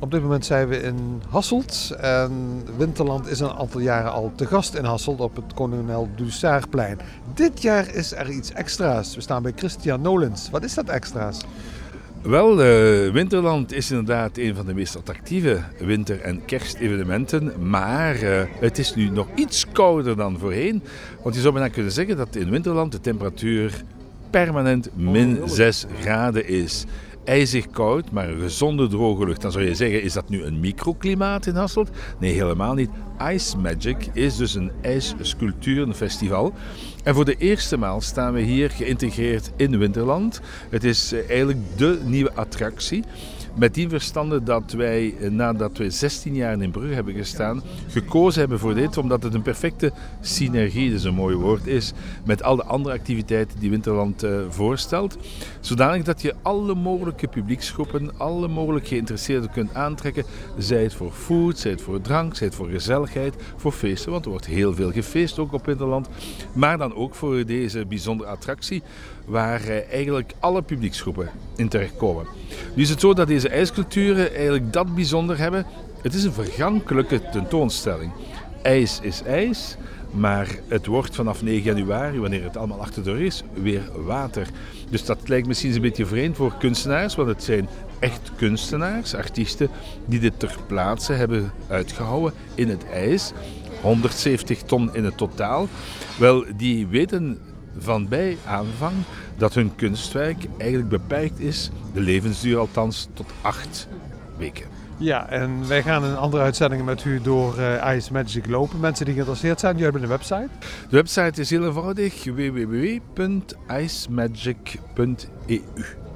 Op dit moment zijn we in Hasselt en Winterland is een aantal jaren al te gast in Hasselt op het Kolonel Dussaarplein. Dit jaar is er iets extra's. We staan bij Christian Nolens. Wat is dat extra's? Wel, uh, Winterland is inderdaad een van de meest attractieve winter- en kerstevenementen. Maar uh, het is nu nog iets kouder dan voorheen. Want je zou bijna kunnen zeggen dat in Winterland de temperatuur permanent min 6 graden is ijzig koud, maar een gezonde droge lucht. Dan zou je zeggen, is dat nu een microklimaat in Hasselt? Nee, helemaal niet. Ice Magic is dus een ijssculpturenfestival. En voor de eerste maal staan we hier geïntegreerd in Winterland. Het is eh, eigenlijk de nieuwe attractie. Met die verstande dat wij, eh, nadat we 16 jaar in Brugge hebben gestaan, gekozen hebben voor dit, omdat het een perfecte synergie, dat is een mooi woord, is met al de andere activiteiten die Winterland uh, voorstelt. Zodanig dat je alle mogelijke publieksgroepen, alle mogelijke geïnteresseerden kunt aantrekken. Zij het voor food, zij het voor drank, zij het voor gezelligheid, voor feesten, want er wordt heel veel gefeest ook op Winterland. Maar dan ook voor deze bijzondere attractie, waar uh, eigenlijk alle publieksgroepen in terechtkomen. Nu is het zo dat deze ijsculturen eigenlijk dat bijzonder hebben. Het is een vergankelijke tentoonstelling. IJs is ijs, maar het wordt vanaf 9 januari, wanneer het allemaal achter is, weer water. Dus dat lijkt misschien een beetje vreemd voor kunstenaars, want het zijn echt kunstenaars, artiesten, die dit ter plaatse hebben uitgehouden in het ijs. 170 ton in het totaal. Wel, die weten van bij aanvang dat hun kunstwerk eigenlijk beperkt is, de levensduur althans, tot acht weken. Ja, en wij gaan in andere uitzendingen met u door uh, Ice Magic lopen. Mensen die geïnteresseerd zijn, jullie hebben een website? De website is heel eenvoudig, www.icemagic.eu.